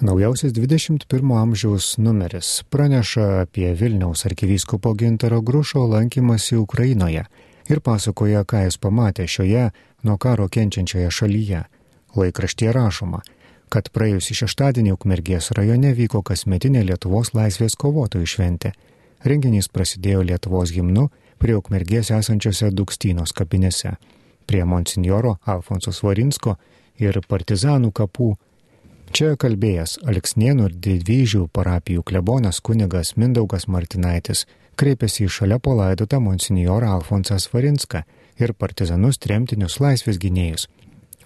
Naujausias 21 amžiaus numeris praneša apie Vilniaus arkivyskupo Gintaro Grušo lankymasi Ukrainoje ir pasakoja, ką jis pamatė šioje nuo karo kenčiančioje šalyje. Laikraštyje rašoma, kad praėjusį šeštadienį Ukmergės rajone vyko kasmetinė Lietuvos laisvės kovotojų šventė. Renginys prasidėjo Lietuvos gimnu prie Ukmergės esančiose Dukstynos kapinėse, prie Monsinjoro Alfonso Svarinsko ir partizanų kapų Čia kalbėjęs Alksnienų ir Didvyžių parapijų klebonas kunigas Mindaugas Martinaitis kreipėsi į šalia palaidotą monsinjorą Alfonsą Svarinską ir partizanus tremtinius laisvės gynėjus.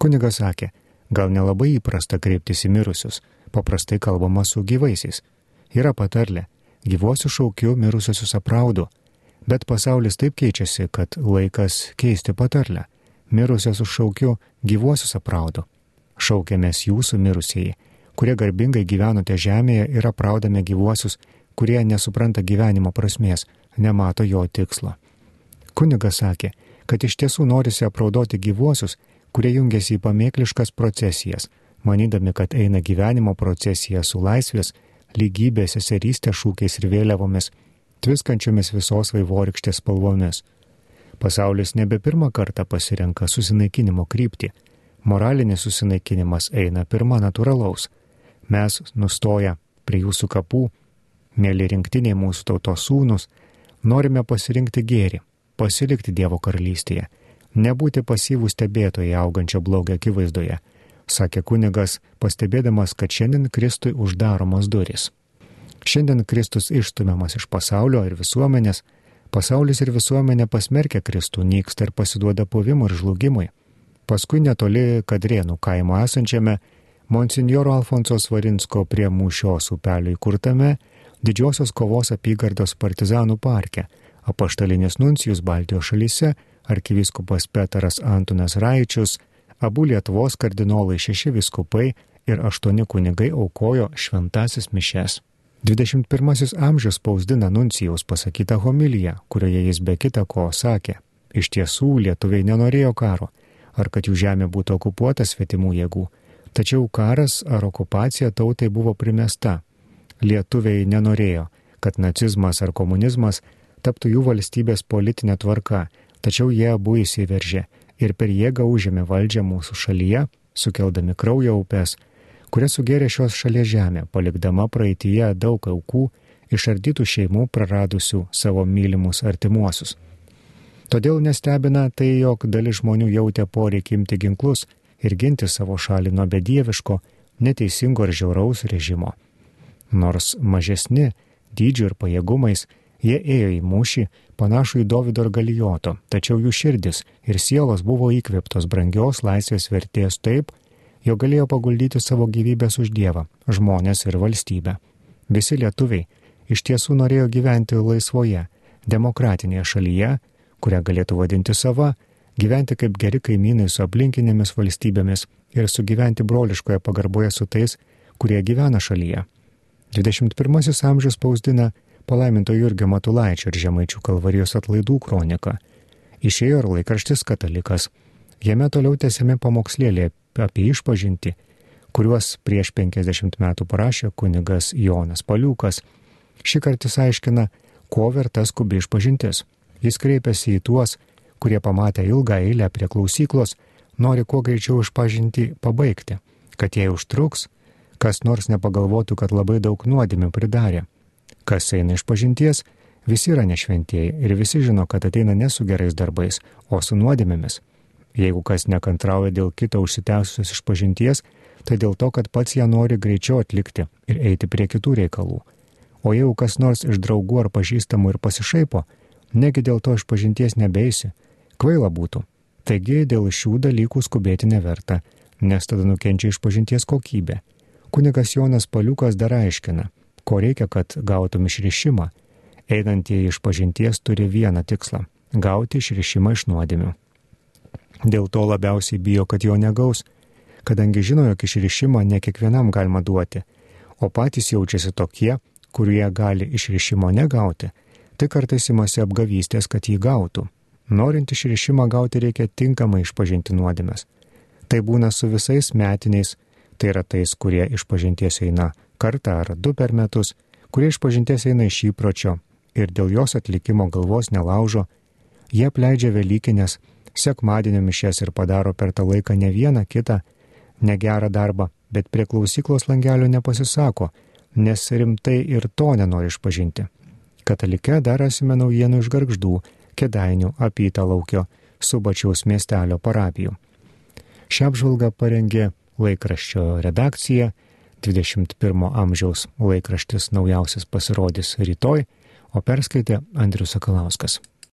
Kunigas sakė, gal nelabai įprasta kreiptis į mirusius, paprastai kalbama su gyvaisiais. Yra patarlė, gyvuosius šaukiu, mirusiosius apraudu, bet pasaulis taip keičiasi, kad laikas keisti patarlę. Mirusiosius šaukiu, gyvuosius apraudu šaukėmės jūsų mirusieji, kurie garbingai gyvenote žemėje ir apraudame gyvuosius, kurie nesupranta gyvenimo prasmės, nemato jo tikslo. Kunigas sakė, kad iš tiesų norisi apraudoti gyvuosius, kurie jungiasi į pamėkliškas procesijas, manydami, kad eina gyvenimo procesija su laisvės, lygybės, seserystės šūkiais ir vėliavomis, tviskančiomis visos vaivorykštės spalvomis. Pasaulis nebe pirmą kartą pasirenka susinaikinimo kryptį moralinis susinaikinimas eina pirma natūralaus. Mes nustoja prie jūsų kapų, mėly rinktiniai mūsų tautos sūnus, norime pasirinkti gėrį, pasilikti Dievo karalystėje, nebūti pasyvų stebėtojai augančio blogio akivaizdoje, sakė kunigas, pastebėdamas, kad šiandien Kristui uždaromos durys. Šiandien Kristus išstumiamas iš pasaulio ir visuomenės, pasaulis ir visuomenė pasmerkia Kristų, nyksta ir pasiduoda povimui ir žlugimui. Paskui netoli Kadrienų kaimo esančiame Monsinjoro Alfonso Svarinsko prie Mūšios upelio įkurtame didžiosios kovos apygardos partizanų parke apaštalinis nuncijus Baltijos šalyse, arkivyskupas Petras Antunas Raičius, abu Lietuvos kardinolai šeši viskupai ir aštuoni kunigai aukojo šventasis mišes. 21 amžius spausdina nuncijaus pasakytą homiliją, kurioje jis be kita ko sakė, iš tiesų lietuviai nenorėjo karo, ar kad jų žemė būtų okupuota svetimų jėgų. Tačiau karas ar okupacija tautai buvo primesta. Lietuviai nenorėjo, kad nacizmas ar komunizmas taptų jų valstybės politinė tvarka, tačiau jie abu įsiveržė ir per jėgą užėmė valdžią mūsų šalyje, sukeldami kraujo upes, kurias sugėrė šios šalies žemė, palikdama praeitie daug aukų, išardytų šeimų praradusių savo mylimus artimuosius. Todėl nestebina tai, jog dalis žmonių jautė poreikį imti ginklus ir ginti savo šalį nuo bedieviško, neteisingo ir žiauraus režimo. Nors mažesni dydžiu ir pajėgumais, jie ėjo į mūšį panašų į Davido ir Galijoto, tačiau jų širdis ir sielos buvo įkvėptos brangios laisvės vertės taip, jog galėjo paguldyti savo gyvybės už Dievą, žmonės ir valstybę. Visi lietuviai iš tiesų norėjo gyventi laisvoje, demokratinėje šalyje, kurią galėtų vadinti sava, gyventi kaip geri kaimynai su aplinkinėmis valstybėmis ir sugyventi broliškoje pagarboje su tais, kurie gyvena šalyje. 21 amžius spausdina palaiminto Jurgio Matulaičio ir Žemaičių kalvarijos atlaidų kroniką. Išėjo ir laikraštis katalikas. Jame toliau tęsiami pamokslėlė apie išpažinti, kuriuos prieš 50 metų parašė kunigas Jonas Paliukas. Šį kartą jis aiškina, ko verta skubi išpažintis. Jis kreipiasi į tuos, kurie pamatę ilgą eilę prie klausyklos, nori kuo greičiau išpažinti pabaigti, kad jei užtruks, kas nors nepagalvotų, kad labai daug nuodėmių pridarė. Kas eina iš pažinties, visi yra nešventieji ir visi žino, kad ateina ne su gerais darbais, o su nuodėmėmis. Jeigu kas nekantrauja dėl kito užsitęsusios išpažinties, tai dėl to, kad pats ją nori greičiau atlikti ir eiti prie kitų reikalų. O jeigu kas nors iš draugų ar pažįstamų ir pasišaipo, negi dėl to iš pažinties nebeisi, kvaila būtų. Taigi dėl šių dalykų skubėti neverta, nes tada nukenčia iš pažinties kokybė. Kunigas Jonas Paliukas dar aiškina, ko reikia, kad gautum išrišimą. Einantieji iš pažinties turi vieną tikslą - gauti išrišimą iš nuodėmių. Dėl to labiausiai bijo, kad jo negaus, kadangi žino, jog išrišimą ne kiekvienam galima duoti, o patys jaučiasi tokie, kurie gali išrišimo negauti tai kartais imasi apgavystės, kad jį gautų. Norint išrišimą gauti reikia tinkamai išpažinti nuodėmės. Tai būna su visais metiniais Tai yra tais, kurie iš pažinties eina kartą ar du per metus, kurie iš pažinties eina iš įpročio ir dėl jos atlikimo galvos nelaužo, jie pleidžia Velykinės, sekmadienio mišes ir padaro per tą laiką ne vieną kitą negerą darbą, bet prie klausyklos langelio nepasisako, nes rimtai ir to nenori išpažinti. Katalike dar rasime naujienų iš garždų, kedainių, apytalaukio, subačiaus miestelio parapijų. Šią apžvalgą parengė laikraščio redakcija, 21 amžiaus laikraštis naujausias pasirodys rytoj, o perskaitė Andrius Sakalauskas.